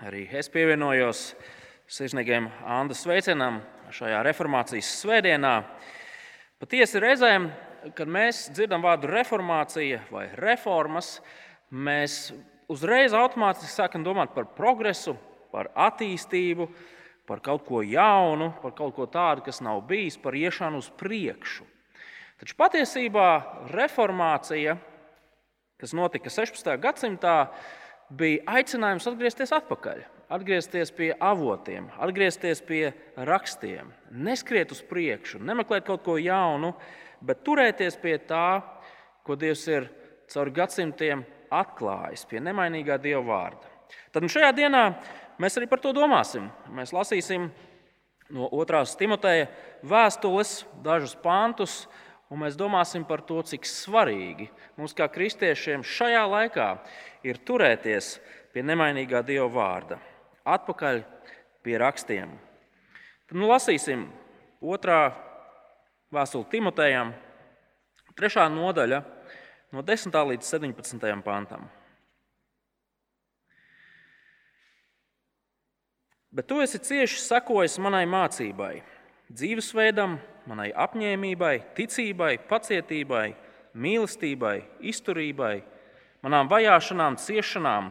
Arī es pievienojos sirsnīgiem Anna sveicienam šajā reformācijas svētdienā. Patiesi reizēm, kad mēs dzirdam vārdu reformācija vai reformas, mēs uzreiz automātiski sākam domāt par progresu, par attīstību, par kaut ko jaunu, par kaut ko tādu, kas nav bijis, par iešanu uz priekšu. Taču patiesībā reformācija, kas notika 16. gadsimtā, bija aicinājums atgriezties atpakaļ, atgriezties pie avotiem, atgriezties pie rakstiem, neskriet uz priekšu, nemeklēt kaut ko jaunu, bet turēties pie tā, ko Dievs ir caur gadsimtiem atklājis, pie nemainīgā Dieva vārda. Tad nu šajā dienā mēs arī par to domāsim. Mēs lasīsim no 2. Timoteja vēstules dažus pantus, un mēs domāsim par to, cik svarīgi mums, kā kristiešiem, šajā laikā ir turēties pie nemainīgā Dieva vārda, atpakaļ pie rakstiem. Tad nu, lasīsim otrā vēstuli Timotejam, trešā nodaļa, no 10. līdz 17. pantam. Bet tu esi cieši sekojis manai mācībai, dzīvesveidam, manai apņēmībai, ticībai, pacietībai, mīlestībai, izturībai, manām vajāšanām, ciešanām,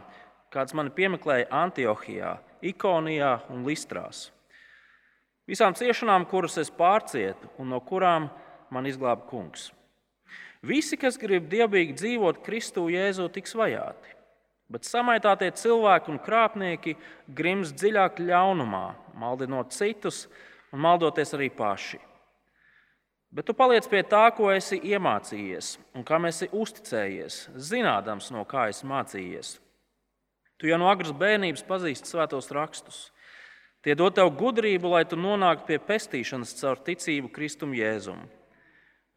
kādas man piemeklēja Antiohijā, Ikonijā un Listrās. Visām ciešanām, kuras es pārcietu un no kurām man izglāba kungs. Visi, kas grib dievbijīgi dzīvot Kristu Jēzu, tiks vajāti, bet samaitātie cilvēki un krāpnieki grims dziļāk ļaunumā, maldinot citus un maldoties arī paši. Bet tu paliec pie tā, ko esi iemācījies un kam esi uzticējies, zinādams, no kā esi mācījies. Tu jau no agras bērnības pazīsti svētos rakstus. Tie dod tev gudrību, lai tu nonāktu pie pestīšanas caur ticību Kristum Jēzum.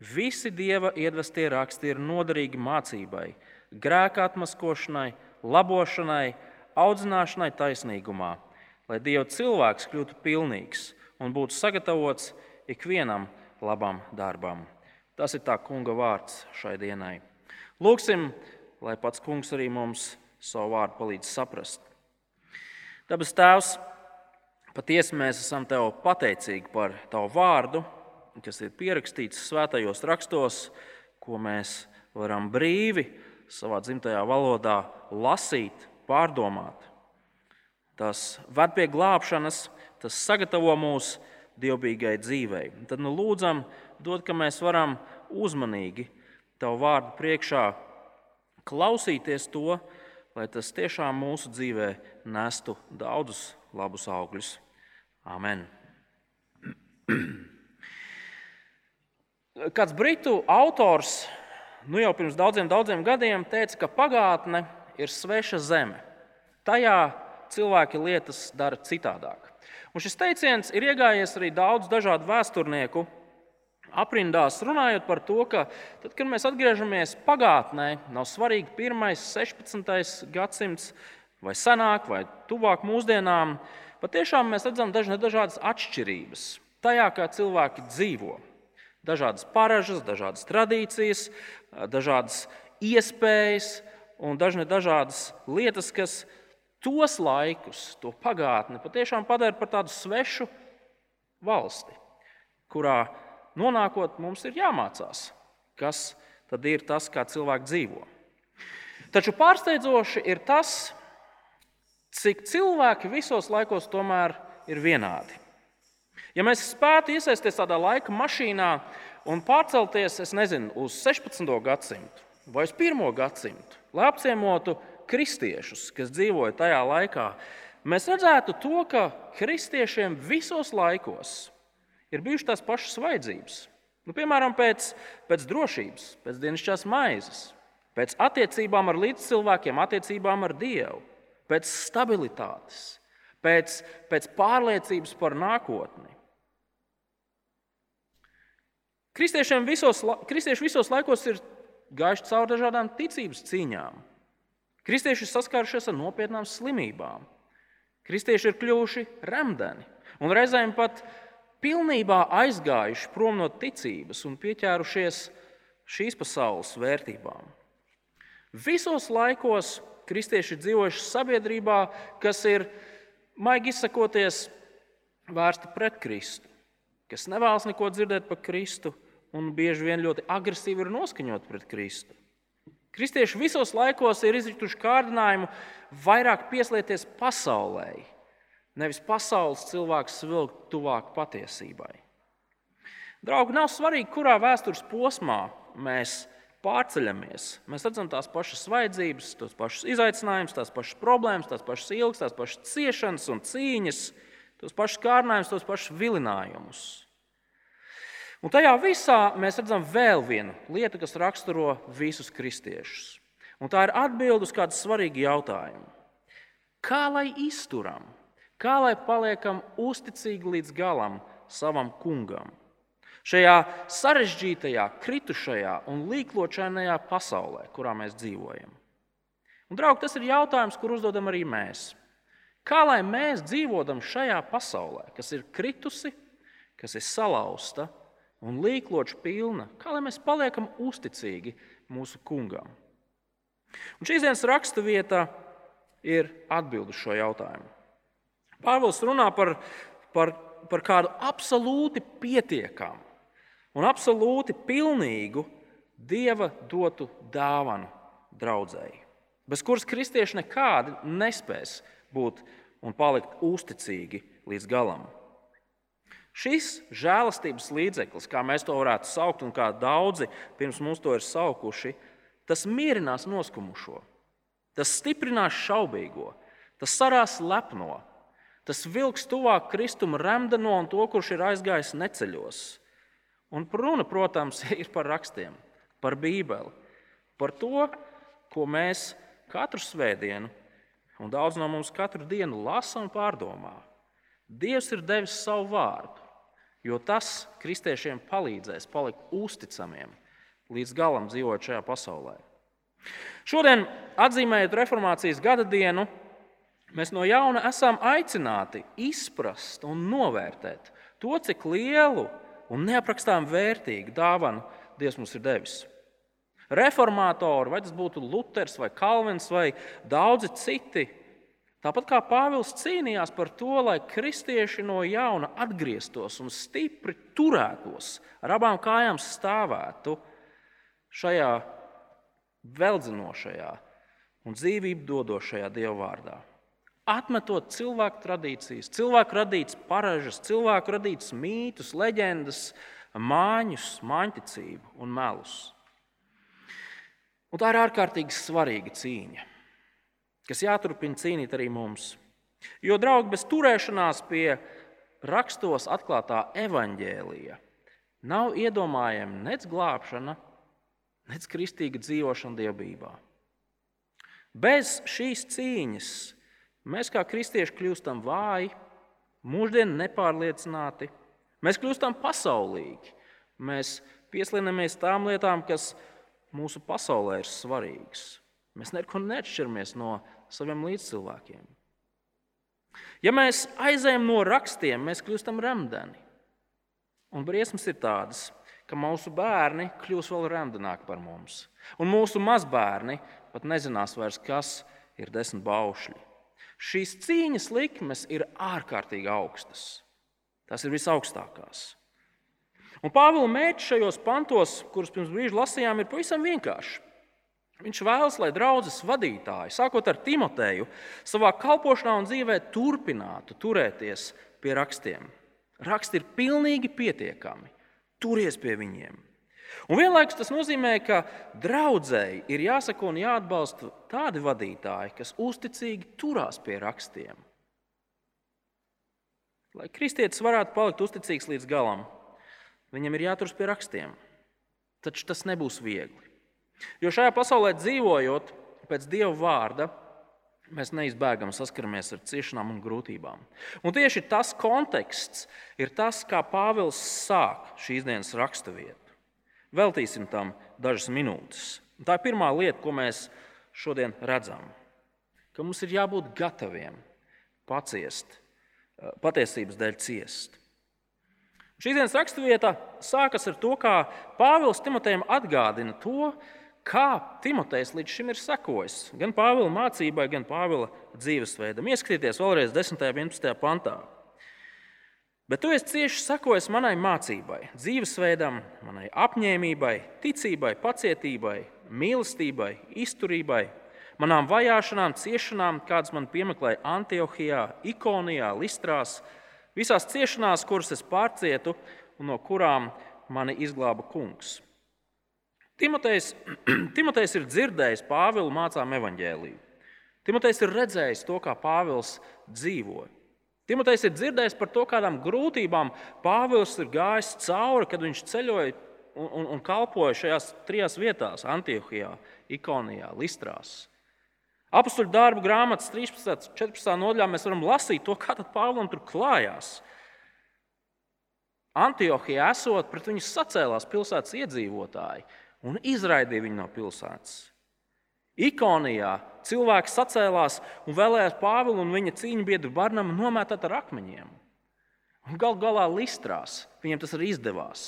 Visi dieva iedvestie raksti ir noderīgi mācībai, grēka atmaskošanai, labošanai, audzināšanai taisnīgumā, lai dieva cilvēks kļūtu pilnīgs un būtu sagatavots ikvienam labam darbam. Tas ir tā kunga vārds šai dienai. Lūksim, lai pats kungs arī mums savu vārdu palīdz saprast. Dabas Tēvs, patiesi mēs esam Tev pateicīgi par Tavu vārdu, kas ir pierakstīts svētajos rakstos, ko mēs varam brīvi savā dzimtajā valodā lasīt, pārdomāt. Tas ved pie glābšanas, tas sagatavo mūs dievbijīgai dzīvei. Tad nu lūdzam, dod, ka mēs varam uzmanīgi Tavu vārdu priekšā klausīties to, lai tas tiešām mūsu dzīvē nestu daudzus labus augļus. Amen. Kāds britu autors nu jau pirms daudziem, daudziem gadiem teica, ka pagātne ir sveša zeme. Tajā cilvēki lietas dara citādāk. Un šis teiciens ir iegājies arī daudz dažādu vēsturnieku aprindās runājot par to, ka tad, kad mēs atgriežamies pagātnē, nav svarīgi 1. 16. gadsimts vai senāk vai tuvāk mūsdienām, patiešām mēs redzam dažādas atšķirības tajā, kā cilvēki dzīvo. Dažādas paražas, dažādas tradīcijas, dažādas iespējas un dažādas lietas, kas tos laikus, to pagātni patiešām padara par tādu svešu valsti, kurā nonākot, mums ir jāmācās, kas tad ir tas, kā cilvēki dzīvo. Taču pārsteidzoši ir tas, cik cilvēki visos laikos tomēr ir vienādi. Ja mēs spētu iesaistīties tādā laika mašīnā un pārcelties, es nezinu, uz 16. gadsimtu vai uz 1. gadsimtu, lai apciemotu kristiešus, kas dzīvoja tajā laikā, mēs redzētu to, ka kristiešiem visos laikos ir bijušas tās pašas vajadzības. Nu, piemēram, pēc, pēc drošības, pēc dienasčās maizes, pēc attiecībām ar līdzcilvēkiem, attiecībām ar Dievu, pēc stabilitātes, pēc, pēc pārliecības par nākotni. Kristiešiem visos, kristieši visos laikos ir gājuši cauri dažādām ticības cīņām. Kristieši ir saskārušies ar nopietnām slimībām. Kristieši ir kļuvuši remdeni un reizēm pat pilnībā aizgājuši prom no ticības un pieķērušies šīs pasaules vērtībām. Visos laikos kristieši dzīvojuši sabiedrībā, kas ir, maigi izsakoties, vērsta pret Kristu, kas nevēlas neko dzirdēt par Kristu un bieži vien ļoti agresīvi ir noskaņot pret Kristu. Kristieši visos laikos ir izrituši kārdinājumu vairāk pieslieties pasaulē, nevis pasaules cilvēks vilkt tuvāk patiesībai. Draugi, nav svarīgi, kurā vēstures posmā mēs pārceļamies. Mēs redzam tās pašas vajadzības, tos pašus izaicinājumus, tās pašas problēmas, tās pašas ilgas, tās pašas ciešanas un cīņas, tos pašus kārdinājumus, tos pašus vilinājumus. Un tajā visā mēs redzam vēl vienu lietu, kas raksturo visus kristiešus. Un tā ir atbilde uz kādu svarīgu jautājumu. Kā lai izturam, kā lai paliekam uzticīgi līdz galam savam kungam? Šajā sarežģītajā, kritušajā un līkločainajā pasaulē, kurā mēs dzīvojam. Un, draugi, tas ir jautājums, kur uzdodam arī mēs. Kā lai mēs dzīvotam šajā pasaulē, kas ir kritusi, kas ir salauzta un līkloča pilna, kā lai mēs paliekam uzticīgi mūsu kungam? Un šīs dienas raksturvieta ir atbild uz šo jautājumu. Pāvils runā par, par, par kādu absolūti pietiekamu un absolūti pilnīgu dieva dotu dāvanu draudzēji, bez kuras kristieši nekādi nespēs būt un palikt uzticīgi līdz galam. Šis žēlastības līdzeklis, kā mēs to varētu saukt, un kā daudzi pirms mums to ir saukuši, tas mierinās noskumušo, tas stiprinās šaubīgo, tas sarās lepno, tas vilks tuvāk kristuma remdeno un to, kurš ir aizgājis neceļos. Un runa, protams, ir par rakstiem, par Bībeli, par to, ko mēs katru svētdienu, un daudz no mums katru dienu lasa un pārdomā. Dievs ir devis savu vārdu, jo tas kristiešiem palīdzēs palikt uzticamiem līdz galam dzīvot šajā pasaulē. Šodien, atzīmējot reformācijas gada dienu, mēs no jauna esam aicināti izprast un novērtēt to, cik lielu un neaprakstām vērtīgu dāvanu Dievs mums ir devis. Reformātori, vai tas būtu Luters, vai Kalvins, vai daudzi citi, tāpat kā Pāvils cīnījās par to, lai kristieši no jauna atgrieztos un stipri turētos, ar abām kājām stāvētu šajā veldzinošajā un dzīvību dodošajā Dieva vārdā. Atmetot cilvēku tradīcijas, cilvēku radītas paražas, cilvēku radītas mītus, leģendas, māņus, māņticību un melus. Un tā ir ārkārtīgi svarīga cīņa, kas jāturpina cīnīt arī mums. Jo, draugi, bez turēšanās pie rakstos atklātā evaņģēlija nav iedomājama nec glābšana, nec kristīga dzīvošana dievbijā. Bez šīs cīņas Mēs kā kristieši kļūstam vāji, mūždien nepārliecināti, mēs kļūstam pasaulīgi. Mēs pieslienamies tām lietām, kas mūsu pasaulē ir svarīgas. Mēs neko neatšķiramies no saviem līdzcilvēkiem. Ja mēs aizējam no rakstiem, mēs kļūstam remdeni. Un briesmas ir tādas, ka mūsu bērni kļūs vēl remdenāki par mums. Un mūsu mazbērni pat nezinās vairs, kas ir desmit baušļi. Šīs cīņas likmes ir ārkārtīgi augstas. Tas ir visaugstākās. Un Pāvila mērķis šajos pantos, kurus pirms brīža lasījām, ir pavisam vienkāršs. Viņš vēlas, lai draudzes vadītāji, sākot ar Timoteju, savā kalpošanā un dzīvē turpinātu turēties pie rakstiem. Raksti ir pilnīgi pietiekami. Turies pie viņiem. Un vienlaikus tas nozīmē, ka draudzēji ir jāsako un jāatbalsta tādi vadītāji, kas uzticīgi turās pie rakstiem. Lai kristietis varētu palikt uzticīgs līdz galam, viņam ir jāturas pie rakstiem. Taču tas nebūs viegli. Jo šajā pasaulē dzīvojot pēc Dieva vārda, mēs neizbēgami saskaramies ar ciešanām un grūtībām. Un tieši tas konteksts ir tas, kā Pāvils sāk šīs dienas raksturvietu. Veltīsim tam dažas minūtes. Tā ir pirmā lieta, ko mēs šodien redzam. Ka mums ir jābūt gataviem paciest, eh, patiesības dēļ ciest. Šīs dienas raksturvieta sākas ar to, kā Pāvils Timotejam atgādina to, kā Timotejs līdz šim ir sekojis gan Pāvila mācībai, gan Pāvila dzīvesveidam. Ieskatieties vēlreiz 10. un 11. pantā. Bet tu esi cieši sekojis manai mācībai, dzīvesveidam, manai apņēmībai, ticībai, pacietībai, mīlestībai, izturībai, manām vajāšanām, ciešanām, kādas man piemeklēja Antiohijā, Ikonijā, Listrās, visās ciešanās, kuras es pārcietu un no kurām mani izglāba kungs. Timotejs, Timotejs ir dzirdējis Pāvilu mācām evaņģēlīju. Timotejs ir redzējis to, kā Pāvils dzīvo. Timotejs ir dzirdējis par to, kādām grūtībām Pāvils ir gājis cauri, kad viņš ceļoja un, un, un kalpoja šajās trijās vietās - Antiohijā, Ikonijā, Listrās. Apstuļu darbu grāmatas 13. un 14. nodaļā mēs varam lasīt to, kā Pāvils tur klājās. Antiohijā esot, pret viņu sacēlās pilsētas iedzīvotāji un izraidīja viņu no pilsētas. Ikonijā cilvēks sacēlās un vēlējās Pāvilu un viņa cīņu biedru Barnamu nomētāt ar akmeņiem. Galu galā Listrās viņiem tas arī izdevās.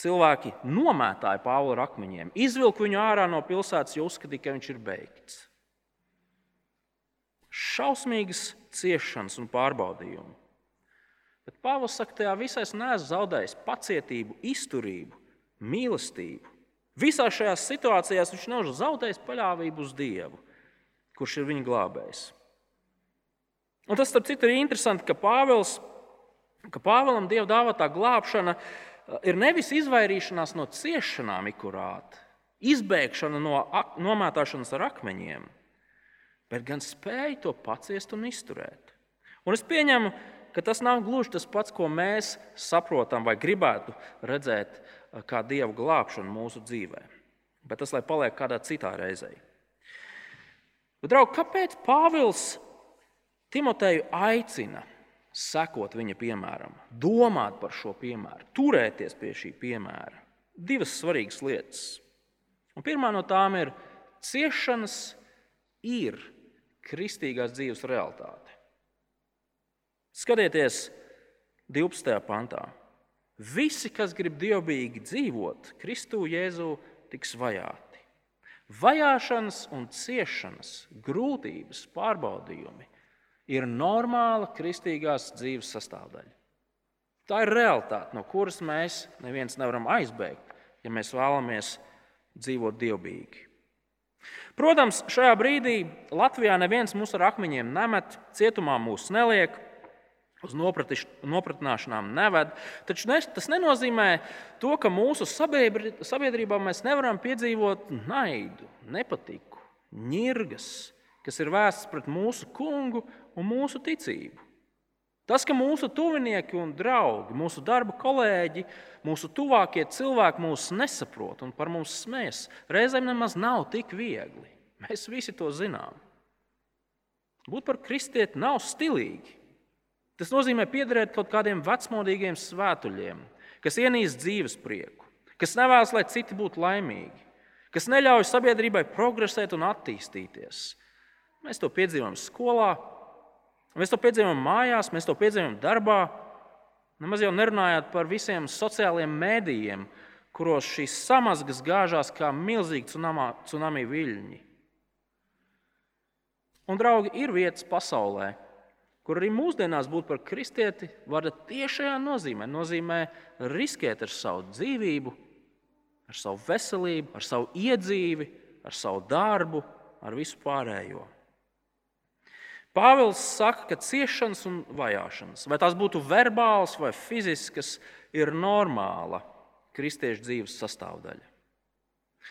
Cilvēki nomētāja Pāvilu ar akmeņiem, izvilka viņu ārā no pilsētas, jo uzskatīja, ka viņš ir beigts. Šausmīgas ciešanas un pārbaudījumi. Bet Pāvils saka, tajā visā es neesmu zaudējis pacietību, izturību, mīlestību. Visā šajās situācijās viņš nav zaudējis paļāvību uz Dievu, kurš ir viņa glābējs. Un tas, starp citu, ir interesanti, ka, Pāvils, ka Pāvēlam Dieva dāvātā glābšana uh, ir nevis izvairīšanās no ciešanām, ikurāt, izbēgšana no nomētāšanas ar akmeņiem, bet gan spēja to paciest un izturēt. Un es pieņemu, ka tas nav gluži tas pats, ko mēs saprotam vai gribētu redzēt kā dievu glābšanu mūsu dzīvē. Bet tas lai paliek kādā citā reizē. Draugi, kāpēc Pāvils Timoteju aicina sekot viņa piemēram, domāt par šo piemēru, turēties pie šī piemēra? Divas svarīgas lietas. Un pirmā no tām ir, ciešanas ir kristīgās dzīves realitāte. Skatieties, 12. pantā. Visi, kas grib dievbijīgi dzīvot, Kristu Jēzu tiks vajāti. Vajāšanas un ciešanas, grūtības, pārbaudījumi ir normāla kristīgās dzīves sastāvdaļa. Tā ir realitāte, no kuras mēs neviens nevaram aizbēgt, ja mēs vēlamies dzīvot dievbijīgi. Protams, šajā brīdī Latvijā neviens mūs ar akmeņiem nemet, cietumā mūs neliek, uz nopratināšanām neved. Taču tas nenozīmē to, ka mūsu sabiedrībā mēs nevaram piedzīvot naidu, nepatiku, ņirgas, kas ir vēstas pret mūsu kungu un mūsu ticību. Tas, ka mūsu tuvinieki un draugi, mūsu darba kolēģi, mūsu tuvākie cilvēki mūs nesaprot un par mums smējas, reizēm nemaz nav tik viegli. Mēs visi to zinām. Būt par kristieti nav stilīgi. Tas nozīmē piederēt kaut kādiem vecmodīgiem svētuļiem, kas ienīst dzīves prieku, kas nevēlas, lai citi būtu laimīgi, kas neļauj sabiedrībai progresēt un attīstīties. Mēs to piedzīvojam skolā, mēs to piedzīvojam mājās, mēs to piedzīvojam darbā. Nemaz jau nerunājot par visiem sociālajiem mēdījiem, kuros šīs samazgas gāžās kā milzīgi tsunami viļņi. Un, draugi, ir vietas pasaulē, kur arī mūsdienās būt par kristieti, var tiešajā nozīmē, nozīmē riskēt ar savu dzīvību, ar savu veselību, ar savu iedzīvi, ar savu darbu, ar visu pārējo. Pāvils saka, ka ciešanas un vajāšanas, vai tās būtu verbālas vai fiziskas, ir normāla kristiešu dzīves sastāvdaļa.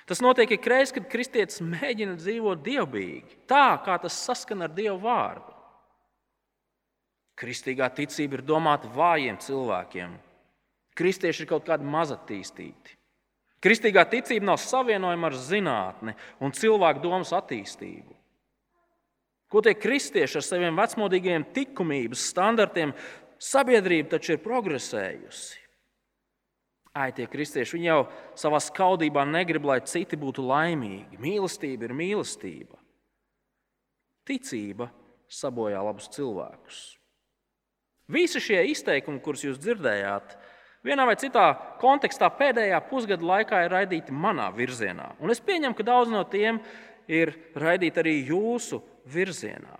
Tas notiek ik reiz, kad kristietis mēģina dzīvot dievbijīgi, tā kā tas saskan ar Dieva vārdu. Kristīgā ticība ir domāta vājiem cilvēkiem. Kristieši ir kaut kādi mazattīstīti. Kristīgā ticība nav savienojama ar zinātni un cilvēku domas attīstību. Ko tie kristieši ar saviem vecmodīgiem likumības standartiem, sabiedrība taču ir progresējusi. Ai, tie kristieši jau savā skaudībā negrib, lai citi būtu laimīgi. Mīlestība ir mīlestība. Ticība sabojā labus cilvēkus. Visi šie izteikumi, kurus jūs dzirdējāt, vienā vai citā kontekstā pēdējā pusgada laikā ir raidīti manā virzienā. Un es pieņemu, ka daudz no tiem ir raidīti arī jūsu virzienā.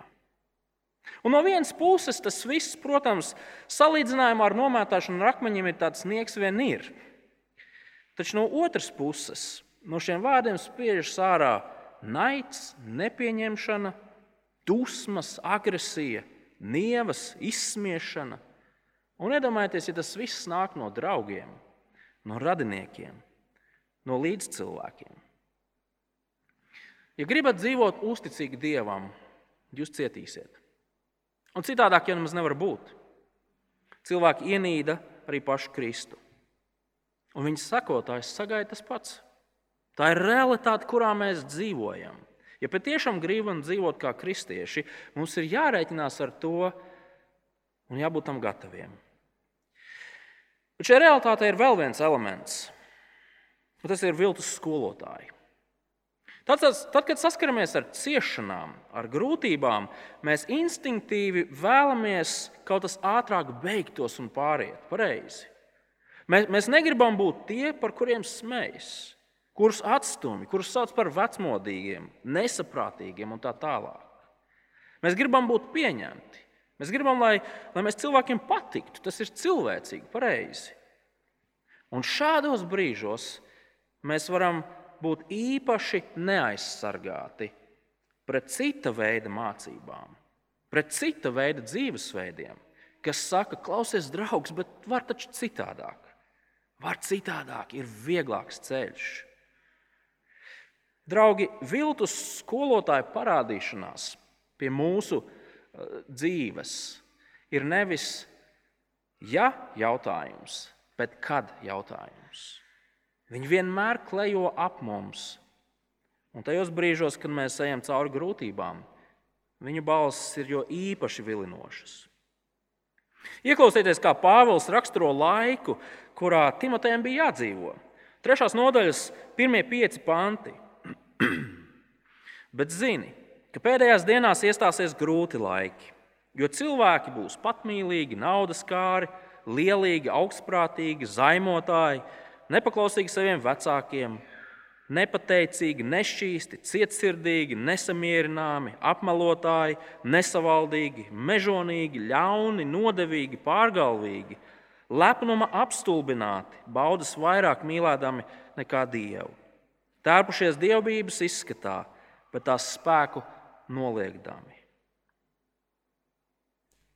Un no vienas puses tas viss, protams, salīdzinājumā ar nomētāšanu ar akmeņiem ir tāds nieks vien ir. Taču no otras puses, no šiem vārdiem spiežas ārā naids, nepieņemšana, dusmas, agresija, nievas, izsmiešana. Un iedomājieties, ja tas viss nāk no draugiem, no radiniekiem, no līdzcilvēkiem. Ja gribat dzīvot uzticīgi Dievam, jūs cietīsiet. Un citādāk jau nemaz nevar būt. Cilvēki ienīda arī pašu Kristu. Un viņas sekotājs sagaida tas pats. Tā ir realitāte, kurā mēs dzīvojam. Ja patiešām gribam dzīvot kā kristieši, mums ir jārēķinās ar to un jābūt tam gataviem. Bet šajā realitātē ir vēl viens elements, un tas ir viltus skolotāji. Tad, tad, kad saskaramies ar ciešanām, ar grūtībām, mēs instinktīvi vēlamies kaut kas ātrāk beigtos un pāriet pareizi. Mēs, mēs negribam būt tie, par kuriem smējas kurus atstumj, kurus sauc par vecmodīgiem, nesaprātīgiem un tā tālāk. Mēs gribam būt pieņemti. Mēs gribam, lai, lai mēs cilvēkiem patiktu. Tas ir cilvēcīgi, pareizi. Un šādos brīžos mēs varam būt īpaši neaizsargāti pret cita veida mācībām, pret cita veida dzīvesveidiem, kas saka, klausies, draugs, bet var taču citādāk. Var citādāk, ir vieglāks ceļš. Draugi, viltus skolotāju parādīšanās pie mūsu uh, dzīves ir nevis ja jautājums, bet kad jautājums. Viņi vienmēr klejo ap mums. Un tajos brīžos, kad mēs ejam cauri grūtībām, viņu balss ir jo īpaši vilinošas. Ieklausieties, kā Pāvils raksturo laiku, kurā Timotejam bija jādzīvo. Trešās nodaļas, pirmie pieci panti. Bet zini, ka pēdējās dienās iestāsies grūti laiki, jo cilvēki būs patmīlīgi, naudas kāri, lielīgi, augstprātīgi, zaimotāji, nepaklausīgi saviem vecākiem, nepateicīgi, nešķīsti, cietsirdīgi, nesamierināmi, apmelotāji, nesavaldīgi, mežonīgi, ļauni, nodevīgi, pārgalvīgi, lepnuma apstulbināti, baudas vairāk mīlēdami nekā dievu tērpušies dievbijības izskatā, bet tās spēku noliegdami.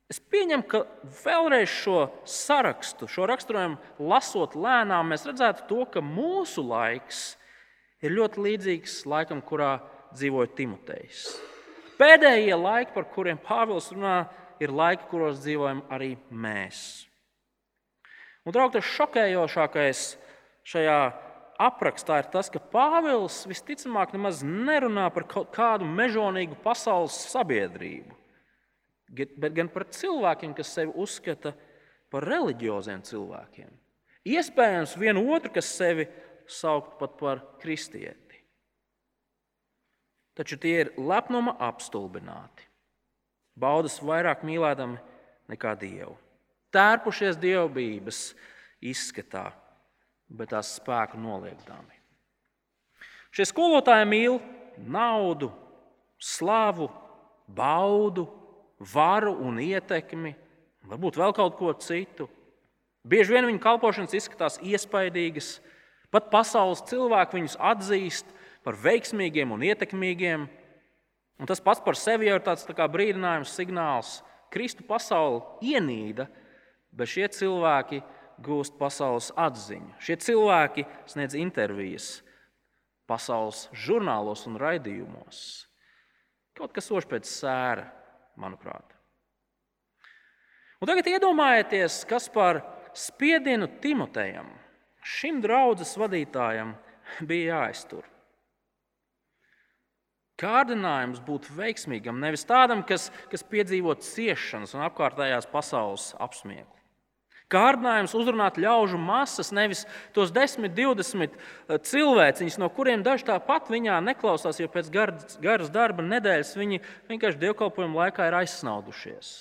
Es pieņemu, ka vēlreiz šo sarakstu, šo raksturojumu lasot lēnām, mēs redzētu to, ka mūsu laiks ir ļoti līdzīgs laikam, kurā dzīvoja Timotejs. Pēdējie laiki, par kuriem Pāvils runā, ir laiki, kuros dzīvojam arī mēs. Un, draugi, tas šokējošākais šajā aprakstā ir tas, ka Pāvils visticamāk nemaz nerunā par kaut kādu mežonīgu pasaules sabiedrību, bet gan par cilvēkiem, kas sevi uzskata par reliģioziem cilvēkiem. Iespējams, vienu otru, kas sevi sauc pat par kristieti. Taču tie ir lepnuma apstulbināti, baudas vairāk mīlēdami nekā dievu, tērpušies dievbijības izskatā bet tās spēku noliekdami. Šie skolotāji mīl naudu, slavu, baudu, varu un ietekmi, varbūt vēl kaut ko citu. Bieži vien viņu kalpošanas izskatās iespaidīgas, pat pasaules cilvēki viņus atzīst par veiksmīgiem un ietekmīgiem. Un tas pats par sevi jau ir tāds tā brīdinājums, signāls. Kristu pasauli ienīda, bet šie cilvēki gūst pasaules atziņu. Šie cilvēki sniedz intervijas pasaules žurnālos un raidījumos. Kaut kas ošs pēc sēra, manuprāt. Un tagad iedomājieties, kas par spiedienu Timotejam, šim draudzes vadītājam, bija jāiztur. Kārdinājums būt veiksmīgam, nevis tādam, kas, kas piedzīvo ciešanas un apkārtējās pasaules apsmieklu. Kārdinājums uzrunāt ļaužu masas, nevis tos 10, 20 eh, cilvēciņus, no kuriem daži tāpat viņā neklausās, jo pēc garas, garas darba nedēļas viņi vienkārši dievkalpojuma laikā ir aizsnaudušies.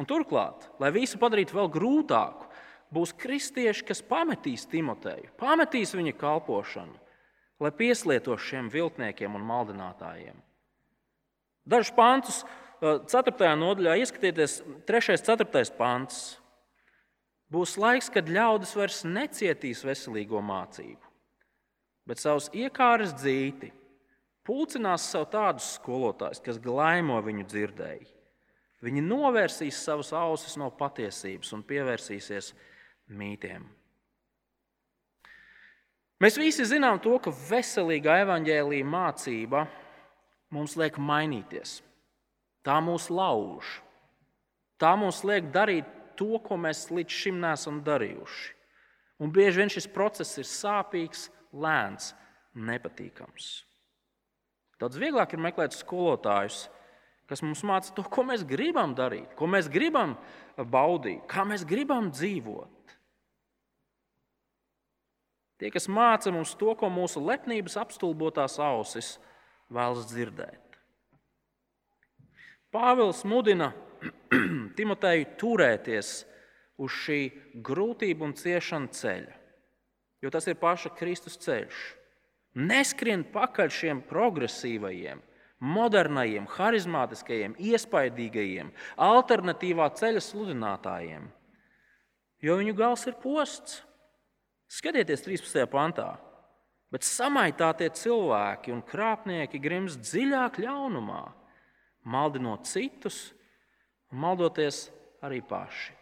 Un turklāt, lai visu padarītu vēl grūtāku, būs kristieši, kas pametīs Timoteju, pametīs viņa kalpošanu, lai pieslietos šiem viltniekiem un maldinātājiem. Dažus pantus, 4. nodaļā, ieskatieties, 3. un 4. pants. Būs laiks, kad ļaudis vairs necietīs veselīgo mācību, bet savus iekāras dzīti pulcinās sev tādus skolotājus, kas glaimo viņu dzirdēji. Viņi novērsīs savas ausis no patiesības un pievērsīsies mītiem. Mēs visi zinām to, ka veselīga evaņģēlīja mācība mums liek mainīties. Tā mūs lauž. Tā mums liek darīt to, ko mēs līdz šim neesam darījuši. Un bieži vien šis process ir sāpīgs, lēns, nepatīkams. Daudz vieglāk ir meklēt skolotājus, kas mums māca to, ko mēs gribam darīt, ko mēs gribam baudīt, kā mēs gribam dzīvot. Tie, kas māca mums to, ko mūsu lepnības apstulbotās ausis vēlas dzirdēt. Pāvils mudina Timoteju turēties uz šī grūtību un ciešanu ceļa, jo tas ir paša Kristus ceļš. Neskrien pakaļ šiem progresīvajiem, modernajiem, harizmātiskajiem, iespaidīgajiem, alternatīvā ceļa sludinātājiem, jo viņu gals ir posts. Skatieties, 13. pantā. Bet samaitātie cilvēki un krāpnieki grimst dziļāk ļaunumā, maldinot citus un maldoties arī paši.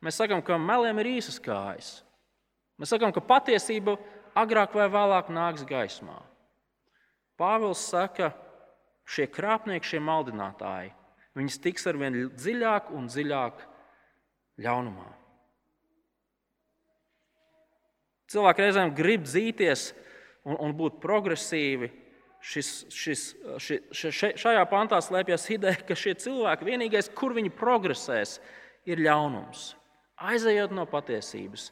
Mēs sakām, ka meliem ir īsas kājas. Mēs sakām, ka patiesība agrāk vai vēlāk nāks gaismā. Pāvils saka, šie krāpnieki, šie maldinātāji, viņi tiks ar vien dziļāk un dziļāk ļaunumā. Cilvēki reizēm grib dzīties un, un būt progresīvi. Šis, šis, ši, ši, šajā pantā slēpjas ideja, ka šie cilvēki vienīgais, kur viņi progresēs, ir ļaunums. Aizejot no patiesības,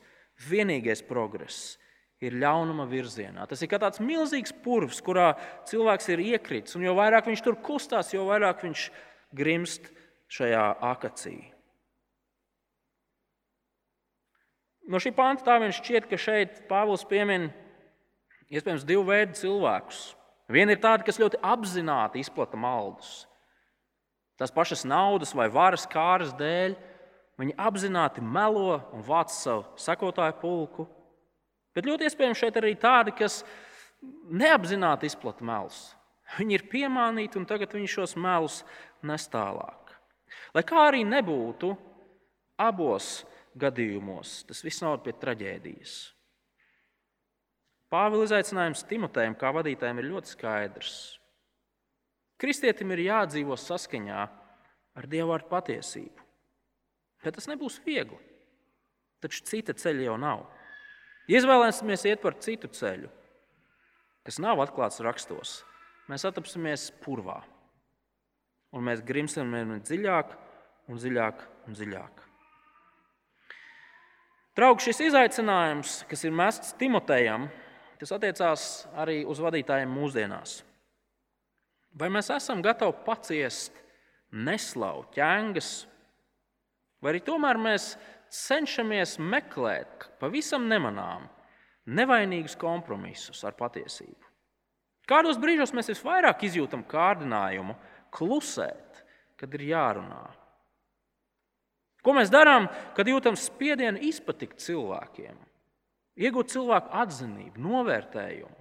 vienīgais progress ir ļaunuma virzienā. Tas ir kā tāds milzīgs purvs, kurā cilvēks ir iekritis. Un jo vairāk viņš tur kustās, jo vairāk viņš grimst šajā akacī. No šī panta tā viņš šķiet, ka šeit Pāvils piemin iespējams divu veidu cilvēkus. Viena ir tāda, kas ļoti apzināti izplata maldus. Tās pašas naudas vai varas kāras dēļ viņi apzināti melo un vāc savu sekotāju pulku. Bet ļoti iespējams šeit arī tādi, kas neapzināti izplata melus. Viņi ir piemānīti un tagad viņi šos melus nes tālāk. Lai kā arī nebūtu, abos gadījumos tas viss noved pie traģēdijas. Pāvila izaicinājums Timotejam kā vadītājam ir ļoti skaidrs. Kristietim ir jādzīvo saskaņā ar Dieva vārdu patiesību. Bet tas nebūs viegli. Taču cita ceļa jau nav. Izvēlēsimies iet par citu ceļu, kas nav atklāts rakstos. Mēs atrapsimies purvā, un mēs grimsim dziļāk un dziļāk un dziļāk. Draugi, šis izaicinājums, kas ir mests Timotejam, tas attiecās arī uz vadītājiem mūsdienās. Vai mēs esam gatavi paciest neslavu, ķēngas, vai arī tomēr mēs cenšamies meklēt pavisam nemanām, nevainīgus kompromisus ar patiesību? Kādos brīžos mēs visvairāk izjūtam kārdinājumu klusēt, kad ir jārunā? Ko mēs darām, kad jūtam spiedienu izpatikt cilvēkiem, iegūt cilvēku atzinību, novērtējumu?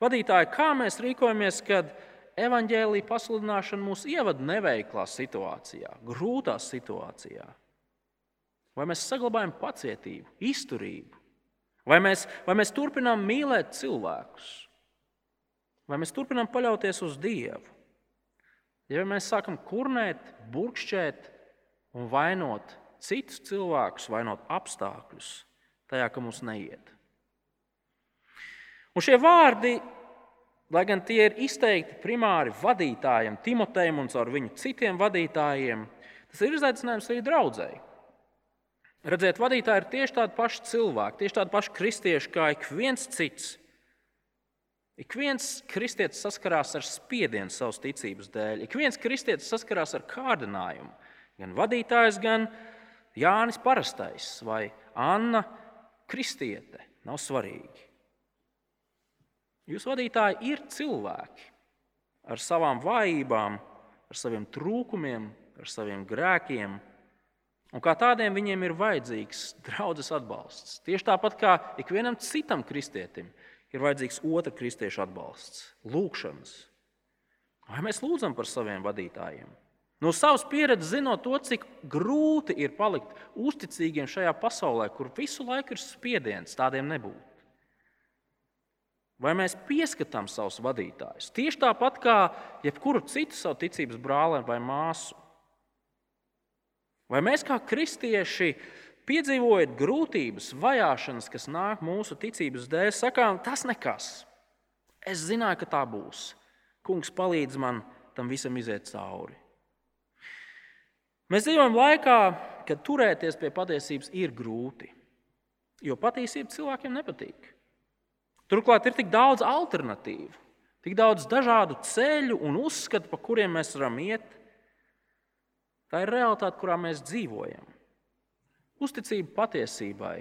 Vadītāji, kā mēs rīkojamies, kad evaņģēlīja pasludināšana mūs ievada neveiklā situācijā, grūtā situācijā? Vai mēs saglabājam pacietību, izturību? Vai mēs, vai mēs turpinām mīlēt cilvēkus? Vai mēs turpinām paļauties uz Dievu? Ja mēs sākam kurnēt, burkšķēt, un vainot citus cilvēkus, vainot apstākļus tajā, ka mums neiet. Un šie vārdi, lai gan tie ir izteikti primāri vadītājiem, Timotejam un caur viņu citiem vadītājiem, tas ir izaicinājums arī draudzēji. Redziet, vadītāji ir tieši tādi paši cilvēki, tieši tādi paši kristieši kā ik viens cits. Ik viens kristietis saskarās ar spiedienu savas ticības dēļ. Ik viens kristietis saskarās ar kārdinājumu. Gan vadītājs, gan Jānis Parastais vai Anna Kristiete. Nav svarīgi. Jūsu vadītāji ir cilvēki ar savām vājībām, ar saviem trūkumiem, ar saviem grēkiem. Un kā tādiem viņiem ir vajadzīgs draudzes atbalsts. Tieši tāpat kā ikvienam citam kristietim ir vajadzīgs otra kristiešu atbalsts, lūgšanas. Vai mēs lūdzam par saviem vadītājiem? No savas pieredzes zinot to, cik grūti ir palikt uzticīgiem šajā pasaulē, kur visu laiku ir spiediens, tādiem nebūt. Vai mēs pieskatām savus vadītājus? Tieši tāpat kā jebkuru citu savu ticības brāli vai māsu. Vai mēs kā kristieši piedzīvojot grūtības, vajāšanas, kas nāk mūsu ticības dēļ, sakām, tas nekas. Es zināju, ka tā būs. Kungs palīdz man tam visam iziet cauri. Mēs dzīvojam laikā, kad turēties pie patiesības ir grūti, jo patiesība cilvēkiem nepatīk. Turklāt ir tik daudz alternatīvu, tik daudz dažādu ceļu un uzskatu, pa kuriem mēs varam iet. Tā ir realitāte, kurā mēs dzīvojam. Uzticība patiesībai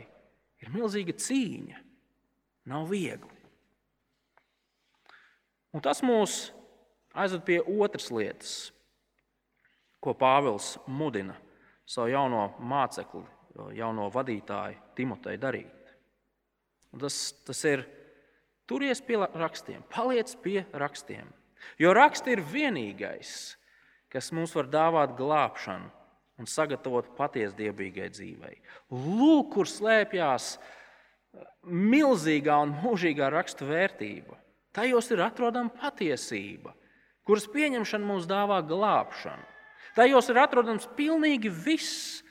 ir milzīga cīņa. Nav viegli. Un tas mūs aizved pie otras lietas, ko Pāvils mudina savu jauno mācekli, jauno vadītāju Timoteju darīt. Tas, tas ir turies pie rakstiem, paliec pie rakstiem. Jo raksti ir vienīgais, kas mums var dāvāt glābšanu un sagatavot patiesdiebīgai dzīvei. Lūk, kur slēpjas milzīgā un mūžīgā rakstu vērtība. Tajos ir atrodama patiesība, kuras pieņemšana mums dāvā glābšanu. Tajos ir atrodams pilnīgi viss,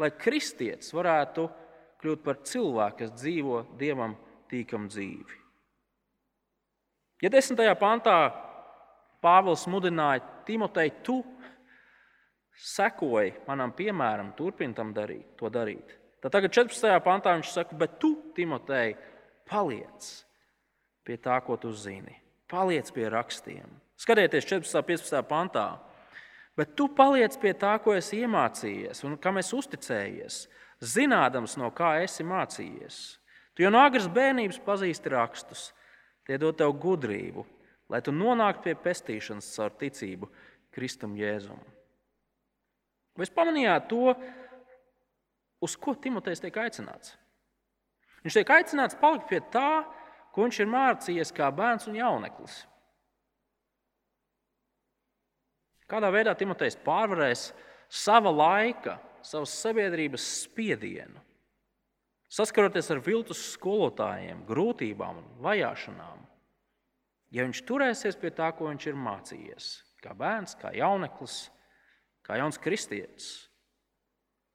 lai kristietis varētu kļūt par cilvēku, kas dzīvo dievam tīkam dzīvi. Ja desmitajā pantā Pāvils mudināja Timoteju, tu sekoji manam piemēram, turpini tam darīt, to darīt. Tad tagad 14. pantā viņš saka, bet tu, Timotei, paliec pie tā, ko tu zini. Paliec pie rakstiem. Skatieties, 14. un 15. pantā. Bet tu paliec pie tā, ko esi iemācījies un kam esi uzticējies, zinādams, no kā esi mācījies. Tu jau no agras bērnības pazīsti rakstus, tie dod tev gudrību, lai tu nonāktu pie pestīšanas caur ticību Kristum Jēzum. Vai pamanījāt to, uz ko Timotejs tiek aicināts? Viņš tiek aicināts palikt pie tā, ko viņš ir mācījies kā bērns un jauneklis. Kādā veidā Timotejs pārvarēs sava laika, savas sabiedrības spiedienu, saskaroties ar viltus skolotājiem, grūtībām un vajāšanām, ja viņš turēsies pie tā, ko viņš ir mācījies, kā bērns, kā jauneklis, kā jauns kristietis.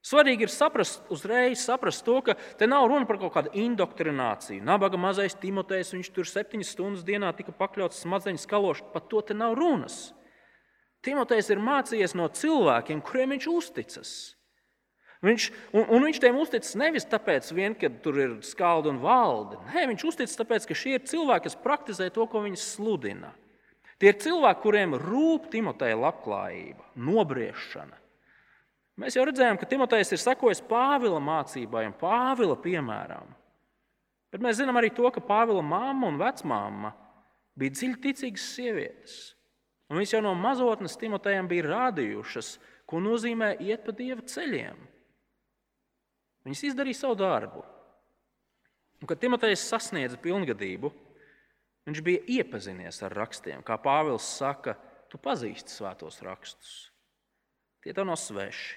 Svarīgi ir saprast, uzreiz saprast to, ka te nav runa par kaut kādu indoktrināciju. Nabaga mazais Timotejs, viņš tur septiņas stundas dienā tika pakļauts smadzeņu skalošanai. Par to te nav runas. Timotejs ir mācījies no cilvēkiem, kuriem viņš uzticas. Viņš, un, un viņš tiem uzticas nevis tāpēc, vien, ka tur ir skalda un valde. Nē, viņš uzticas tāpēc, ka šie ir cilvēki, kas praktizē to, ko viņi sludina. Tie ir cilvēki, kuriem rūp Timoteja labklājība, nobriešana. Mēs jau redzējām, ka Timotejs ir sekojis Pāvila mācībai un Pāvila piemēram. Bet mēs zinām arī to, ka Pāvila mamma un vecmāma bija dziļi ticīgas sievietes. Un viņas jau no mazotnes Timotejam bija rādījušas, ko nozīmē iet pa dieva ceļiem. Viņas izdarīja savu darbu. Un, kad Timotejs sasniedza pilngadību, Viņš bija iepazinies ar rakstiem. Kā Pāvils saka, tu pazīsti svētos rakstus. Tie tev nav sveši.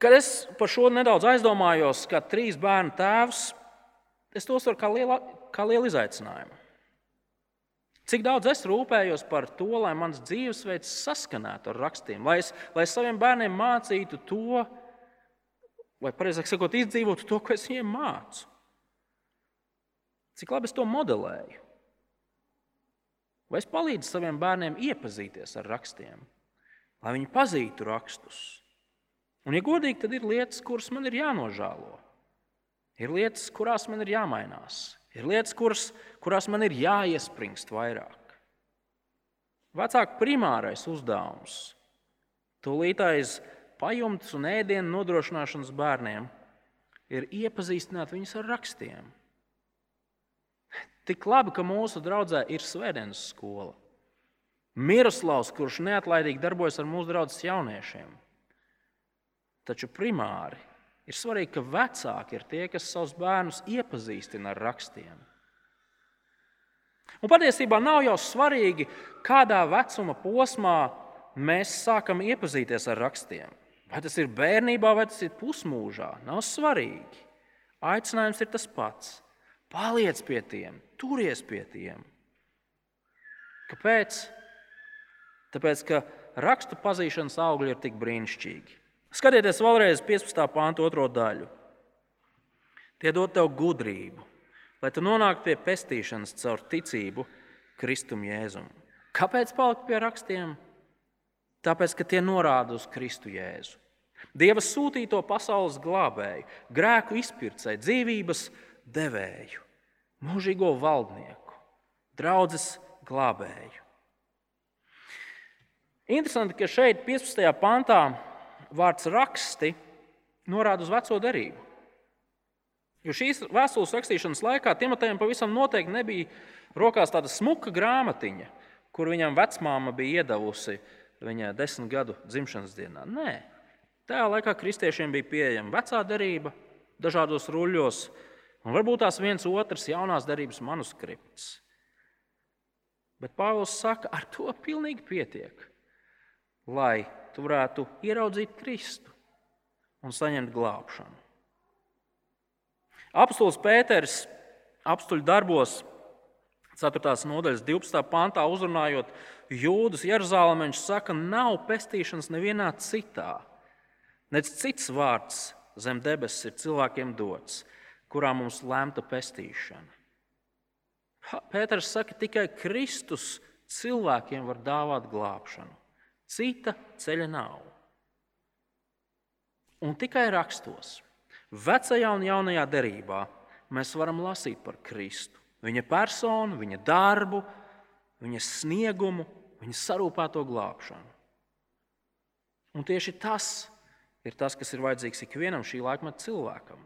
Kad es par šo nedaudz aizdomājos, kā trīs bērnu tēvs, es to uztveru kā, liela, kā lielu izaicinājumu. Cik daudz es rūpējos par to, lai mans dzīvesveids saskanētu ar rakstiem, lai es, lai saviem bērniem mācītu to, vai precīzāk sakot, izdzīvotu to, ko es viņiem mācu. Cik labi es to modelēju? Vai es palīdzu saviem bērniem iepazīties ar rakstiem, lai viņi pazītu rakstus? Un, ja godīgi, tad ir lietas, kuras man ir jānožēlo. Ir lietas, kurās man ir jāmainās. Ir lietas, kuras, kurās man ir jāiespringst vairāk. Vecāka primārais uzdevums - tūlītais pajumtes un ēdienu nodrošināšanas bērniem ir iepazīstināt viņus ar rakstiem. Tik labi, ka mūsu draudzē ir svētdienas skola. Miroslavs, kurš neatlaidīgi darbojas ar mūsu draugus jauniešiem. Taču primāri ir svarīgi, ka vecāki ir tie, kas savus bērnus iepazīstina ar rakstiem. Un patiesībā nav jau svarīgi, kādā vecuma posmā mēs sākam iepazīties ar rakstiem. Vai tas ir bērnībā, vai tas ir pusmūžā, nav svarīgi. Aicinājums ir tas pats. Paliec pie tiem, turies pie tiem. Kāpēc? Tāpēc, ka rakstu pazīšanas augļi ir tik brīnišķīgi. Skatieties vēlreiz 15. pānta otro daļu. Tie dod tev gudrību, lai tu nonāktu pie pestīšanas caur ticību Kristum Jēzum. Kāpēc palikt pie rakstiem? Tāpēc, ka tie norāda uz Kristu Jēzu. Dieva sūtīto pasaules glābēju, grēku izpircēju, dzīvības devēju, mūžīgo valdnieku, draudzes glābēju. Interesanti, ka šeit, 15. pantā, vārds raksti norāda uz veco derību. Jo šīs vēstules rakstīšanas laikā Timotejam pavisam noteikti nebija rokās tāda smuka grāmatiņa, kur viņam vecmāma bija iedavusi viņa desmit gadu dzimšanas dienā. Nē, tajā laikā kristiešiem bija pieejama vecā derība, dažādos ruļļos, un varbūt tās viens otrs jaunās derības manuskripts. Bet Pāvils saka, ar to pilnīgi pietiek, lai tu varētu ieraudzīt Kristu un saņemt glābšanu. Apstults Pēters apstuļu darbos 4. nodaļas 12. pantā uzrunājot jūdus Jeruzalemē, viņš saka, nav pestīšanas nevienā citā. Nec cits vārds zem debesis ir cilvēkiem dots, kurā mums lemta pestīšana. Pēters saka, tikai Kristus cilvēkiem var dāvāt glābšanu. Cita ceļa nav. Un tikai rakstos, vecajā un jaunajā derībā, mēs varam lasīt par Kristu, viņa personu, viņa darbu, viņa sniegumu, viņa sarūpēto glābšanu. Un tieši tas ir tas, kas ir vajadzīgs ikvienam šī laikmeta cilvēkam.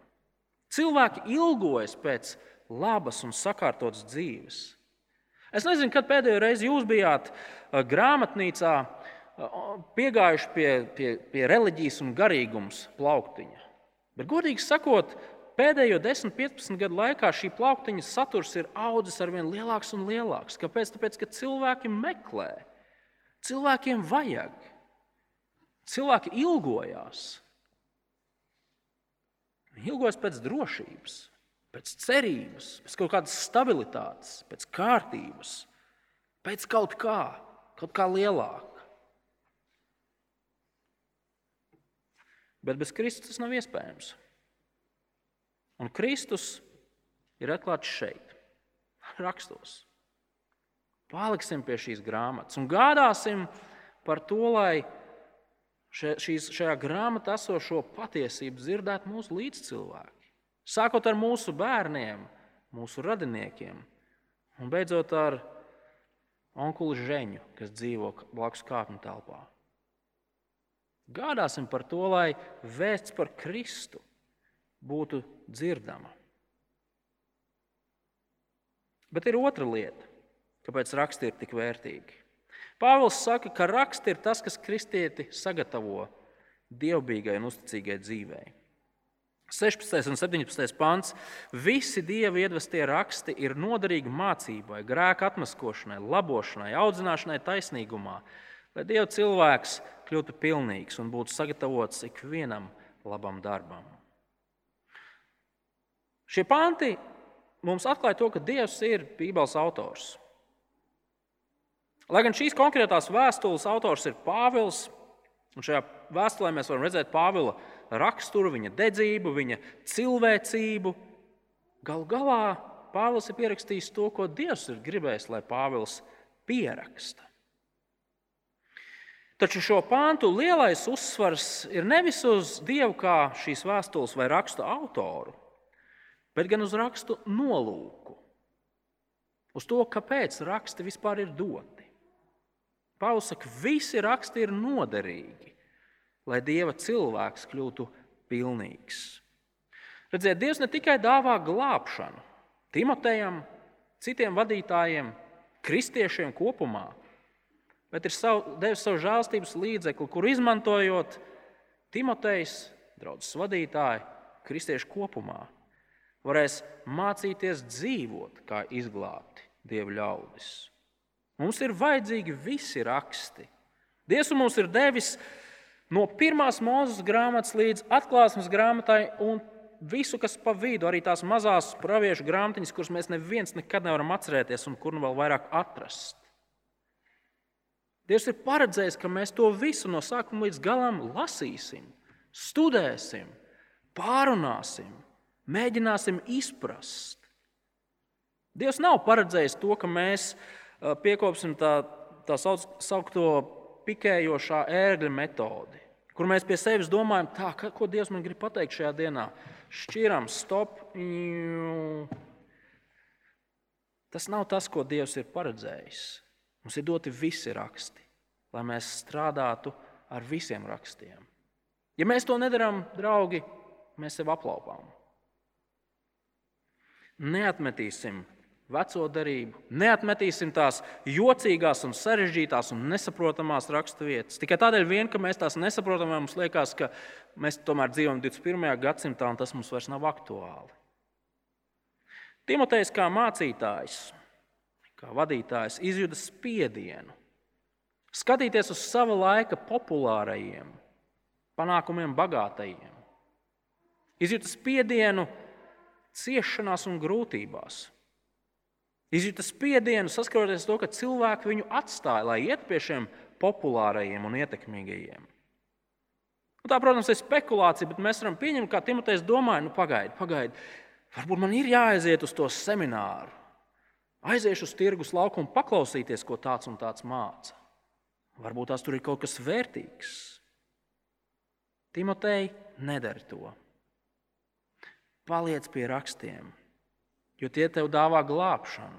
Cilvēki ilgojas pēc labas un sakārtotas dzīves. Es nezinu, kad pēdējo reizi jūs bijāt grāmatnīcā piegājuši pie, pie, pie reliģijas un garīgums plauktiņa. Bet, godīgi sakot, pēdējo 10, 15 gadu laikā šī plauktiņa saturs ir audzis ar vien lielāks un lielāks. Kāpēc? Tāpēc, ka cilvēki meklē, cilvēkiem vajag, cilvēki ilgojās. Viņi ilgojas pēc drošības, pēc cerības, pēc kaut kādas stabilitātes, pēc kārtības, pēc kaut kā, kaut kā lielāka. Bet bez Kristus tas nav iespējams. Un Kristus ir atklāts šeit, rakstos. Paliksim pie šīs grāmatas un gādāsim par to, lai šīs, šajā grāmatā esošo patiesību dzirdētu mūsu līdzcilvēki. Sākot ar mūsu bērniem, mūsu radiniekiem un beidzot ar onkuli Žeņu, kas dzīvo blakus kāpņu telpā. Gādāsim par to, lai vēsts par Kristu būtu dzirdama. Bet ir otra lieta, kāpēc raksti ir tik vērtīgi. Pāvils saka, ka raksti ir tas, kas kristieti sagatavo dievbijīgai un uzticīgai dzīvei. 16. un 17. pāns. Visi dieva iedvestie raksti ir noderīgi mācībai, grēka atmaskošanai, labošanai, audzināšanai taisnīgumā, lai Dieva cilvēks kļūtu pilnīgs un būtu sagatavots ikvienam labam darbam. Šie panti mums atklāja to, ka Dievs ir Bībeles autors. Lai gan šīs konkrētās vēstules autors ir Pāvils, un šajā vēstulē mēs varam redzēt Pāvila raksturu, viņa dedzību, viņa cilvēcību, galu galā Pāvils ir pierakstījis to, ko Dievs ir gribējis, lai Pāvils pieraksta. Taču šo pāntu lielais uzsvars ir nevis uz Dievu kā šīs vēstules vai rakstu autoru, bet gan uz rakstu nolūku. Uz to, kāpēc raksti vispār ir doti. Pāvils saka, visi raksti ir noderīgi, lai Dieva cilvēks kļūtu pilnīgs. Redziet, Dievs ne tikai dāvā glābšanu Timotejam, citiem vadītājiem, kristiešiem kopumā, bet ir savu, devis savu žēlstības līdzekli, kur izmantojot Timotejs, draugs vadītāji, kristieši kopumā, varēs mācīties dzīvot kā izglābti dievu ļaudis. Mums ir vajadzīgi visi raksti. Dievs mums ir devis no pirmās mūzes grāmatas līdz atklāsmes grāmatai un visu, kas pa vidu, arī tās mazās praviešu grāmatiņas, kuras mēs neviens nekad nevaram atcerēties un kur nu vēl vairāk atrast. Dievs ir paredzējis, ka mēs to visu no sākuma līdz galam lasīsim, studēsim, pārunāsim, mēģināsim izprast. Dievs nav paredzējis to, ka mēs piekopsim tā, tā saucamo pikējošā ērgļa metodi, kur mēs pie sevis domājam, tā, ko Dievs man grib pateikt šajā dienā. Šķiram, stop. Tas nav tas, ko Dievs ir paredzējis. Mums ir doti visi raksti, lai mēs strādātu ar visiem rakstiem. Ja mēs to nedarām, draugi, mēs sev aplaupām. Neatmetīsim veco darību, neatmetīsim tās jocīgās, un sarežģītās un nesaprotamās raksturvietas. Tikai tādēļ, vien, ka mēs tās nesaprotam, mums liekas, ka mēs tomēr dzīvojam 21. gadsimtā un tas mums vairs nav aktuāli. Timotejs kā mācītājs, kā vadītājs, izjūta spiedienu skatīties uz sava laika populārajiem, panākumiem bagātajiem. Izjūta spiedienu ciešanās un grūtībās. Izjūta spiedienu saskaroties ar to, ka cilvēki viņu atstāja, lai iet pie šiem populārajiem un ietekmīgajiem. Un tā, protams, ir spekulācija, bet mēs varam pieņemt, kā Timotejs domāja, nu, pagaidi, pagaidi. Varbūt man ir jāaiziet uz to semināru, aiziešu uz tirgus laukumu, paklausīties, ko tāds un tāds māca. Varbūt tās tur ir kaut kas vērtīgs. Timotei nedara to. Paliec pie rakstiem, jo tie tev dāvā glābšanu,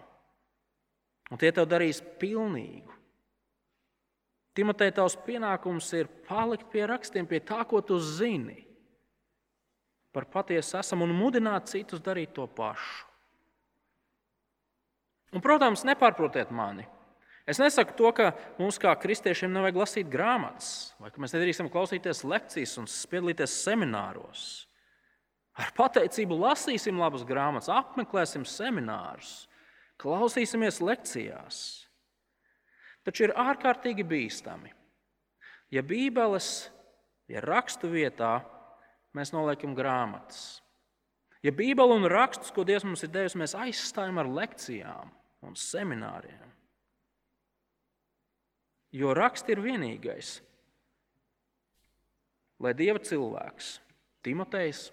un tie tev darīs pilnīgu. Timotei, tavs pienākums ir palikt pie rakstiem, pie tā, ko tu zini par patiesu esam, un mudināt citus darīt to pašu. Un, protams, nepārprotiet mani. Es nesaku to, ka mums kā kristiešiem nevajag lasīt grāmatas, vai ka mēs nedrīkstam klausīties lekcijas un piedalīties semināros. Ar pateicību lasīsim labas grāmatas, apmeklēsim seminārus, klausīsimies lekcijās. Taču ir ārkārtīgi bīstami, ja Bībeles, ja rakstu vietā mēs noliekam grāmatas. Ja Bībeli un rakstus, ko Dievs mums ir devis, mēs aizstājam ar lekcijām un semināriem. Jo raksts ir vienīgais, lai Dieva cilvēks, Timotejs,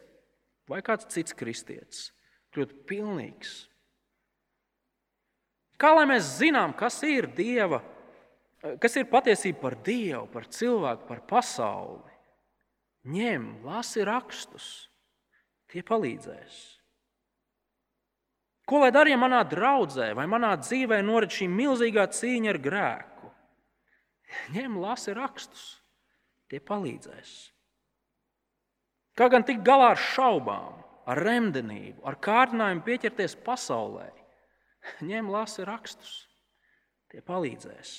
vai kāds cits kristietis kļūt pilnīgs. Kā lai mēs zinām, kas ir Dieva, kas ir patiesība par Dievu, par cilvēku, par pasauli? Ņem, lasi rakstus, tie palīdzēs. Ko lai dara, ja manā draudzē vai manā dzīvē norit šī milzīgā cīņa ar grēku? Ņem, lasi rakstus, tie palīdzēs. Kā gan tikt galā ar šaubām, ar remdenību, ar kārdinājumu pieķerties pasaulē? Ņem lasi rakstus, tie palīdzēs.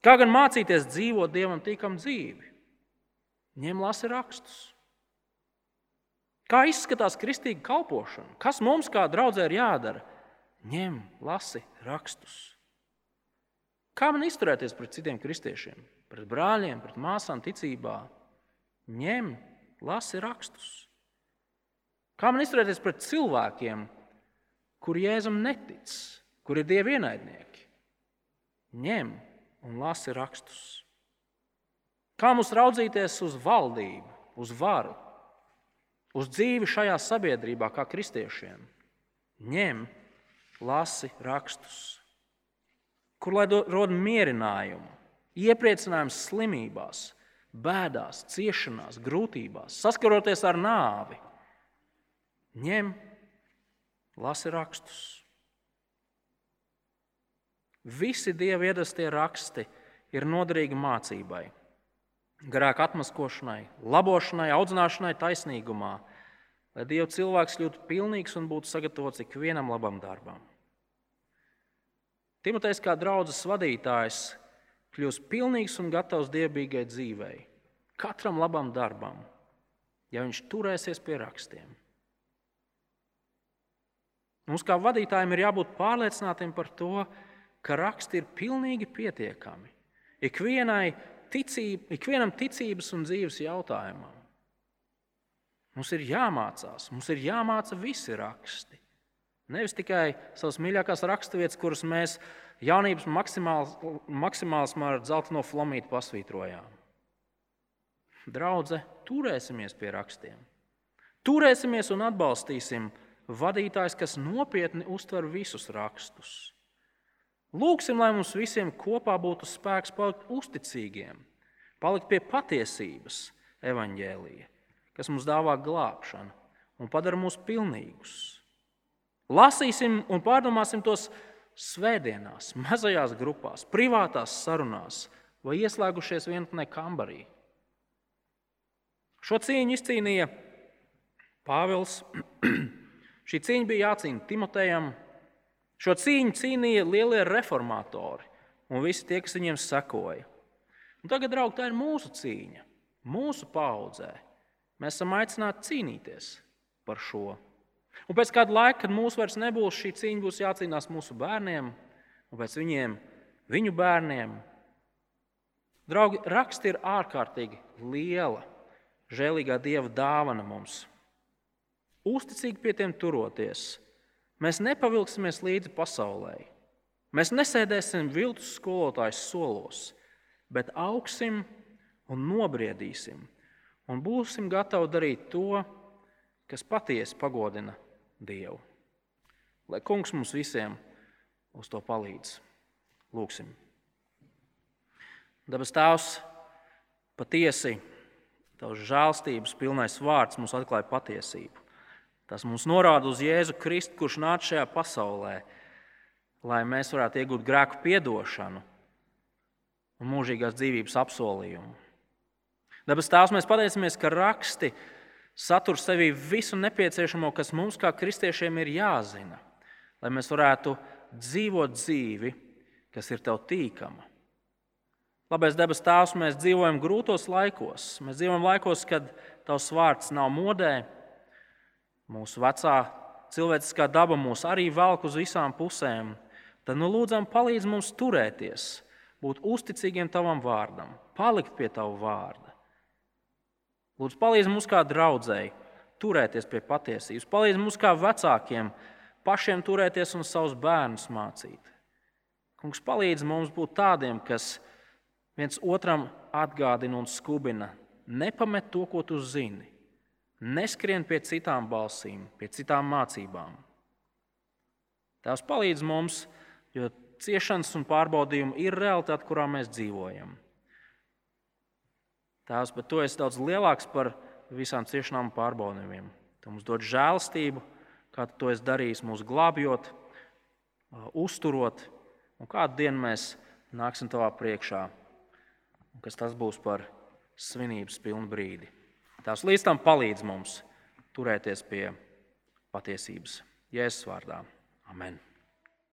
Kā gan mācīties dzīvot dievam tīkam dzīvi? Ņem lasi rakstus. Kā izskatās kristīga kalpošana? Kas mums kā draudzē ir jādara? Ņem, lasi rakstus. Kā man izturēties pret citiem kristiešiem, pret brāļiem, pret māsām ticībā? Ņem, lasi rakstus. Kā man izturēties pret cilvēkiem, kuri Jēzum netic, kuri ir dievi ienaidnieki? Ņem un lasi rakstus. Kā mums raudzīties uz valdību, uz varu, uz dzīvi šajā sabiedrībā, kā kristiešiem? Ņem, lasi rakstus. Kur lai rod mierinājumu, iepriecinājums slimībās, bēdās, ciešanās, grūtībās, saskaroties ar nāvi. Ņem, lasi rakstus. Visi dieva iedvestie raksti ir noderīgi mācībai, grēka atmaskošanai, labošanai, audzināšanai, taisnīgumā, lai Dieva cilvēks kļūtu pilnīgs un būtu sagatavots ikvienam labam darbam. Timotejs kā draudzes vadītājs kļūs pilnīgs un gatavs dievbijai dzīvei, katram labam darbam, ja viņš turēsies pie rakstiem. Mums kā vadītājiem ir jābūt pārliecinātiem par to, ka raksti ir pilnīgi pietiekami ikvienai ticība, ikvienam ticības un dzīves jautājumam. Mums ir jāmācās, mums ir jāmāca visi raksti. Nevis tikai savas mīļākās raksturvietas, kuras mēs jaunības maksimālismā ar zeltaino flomītu pasvītrojām. Draudze, turēsimies pie rakstiem. Turēsimies un atbalstīsim vadītājs, kas nopietni uztver visus rakstus. Lūksim, lai mums visiem kopā būtu spēks palikt uzticīgiem, palikt pie patiesības, evaņģēlīja, kas mums dāvā glābšanu un padara mūs pilnīgus. Lasīsim un pārdomāsim tos svētdienās, mazajās grupās, privātās sarunās vai ieslēgušies vienotnē kambarī. Šo cīņu izcīnīja Pāvils. Šī cīņa bija jācīna Timotejam, Šo cīņu cīnīja lielie reformatori un visi tie, kas viņiem sekoja. Un tagad, draugi, tā ir mūsu cīņa, mūsu paudzē. Mēs esam aicināti cīnīties par šo. Un pēc kāda laika, kad mūsu vairs nebūs, šī cīņa būs jācīnās mūsu bērniem un pēc viņiem, viņu bērniem. Draugi, raksti ir ārkārtīgi liela, žēlīgā dieva dāvana mums. Uzticīgi pie tiem turoties, Mēs nepavilksimies līdzi pasaulē. Mēs nesēdēsim viltus skolotāju solos, bet augsim un nobriedīsim un būsim gatavi darīt to, kas patiesi pagodina Dievu. Lai Kungs mums visiem uz to palīdz. Lūksim. Dabas Tēvs, patiesi Tavs žēlstības pilnais vārds mums atklāja patiesību. Tas mums norāda uz Jēzu Kristu, kurš nāca šajā pasaulē, lai mēs varētu iegūt grēku piedošanu un mūžīgās dzīvības apsolījumu. Dabas Tēvs, mēs pateicamies, ka raksti satur sevī visu nepieciešamo, kas mums kā kristiešiem ir jāzina, lai mēs varētu dzīvot dzīvi, kas ir tev tīkama. Labais debes Tēvs, mēs dzīvojam grūtos laikos. Mēs dzīvojam laikos, kad Tavs vārds nav modē, Mūsu vecā cilvēciskā daba mūs arī velk uz visām pusēm. Tad nu, lūdzam, palīdz mums turēties, būt uzticīgiem tavam vārdam, palikt pie tava vārda. Lūdzu, palīdz mums kā draudzēji turēties pie patiesības, palīdz mums kā vecākiem pašiem turēties un savus bērnus mācīt. Kungs palīdz mums būt tādiem, kas viens otram atgādina un skubina. Nepamet to, ko tu zini neskrien pie citām balsīm, pie citām mācībām. Tās palīdz mums, jo ciešanas un pārbaudījumi ir realitāte, kurā mēs dzīvojam. Tās, bet tu esi daudz lielāks par visām ciešanām un pārbaudījumiem. Tu mums dod žēlastību, kā tu to esi darījis, mūs glābjot, uzturot, un kādu dienu mēs nāksim tavā priekšā, un kas tas būs par svinības pilnu brīdi. Tās līdz tam palīdz mums turēties pie patiesības. Jēzus vārdā. Amen.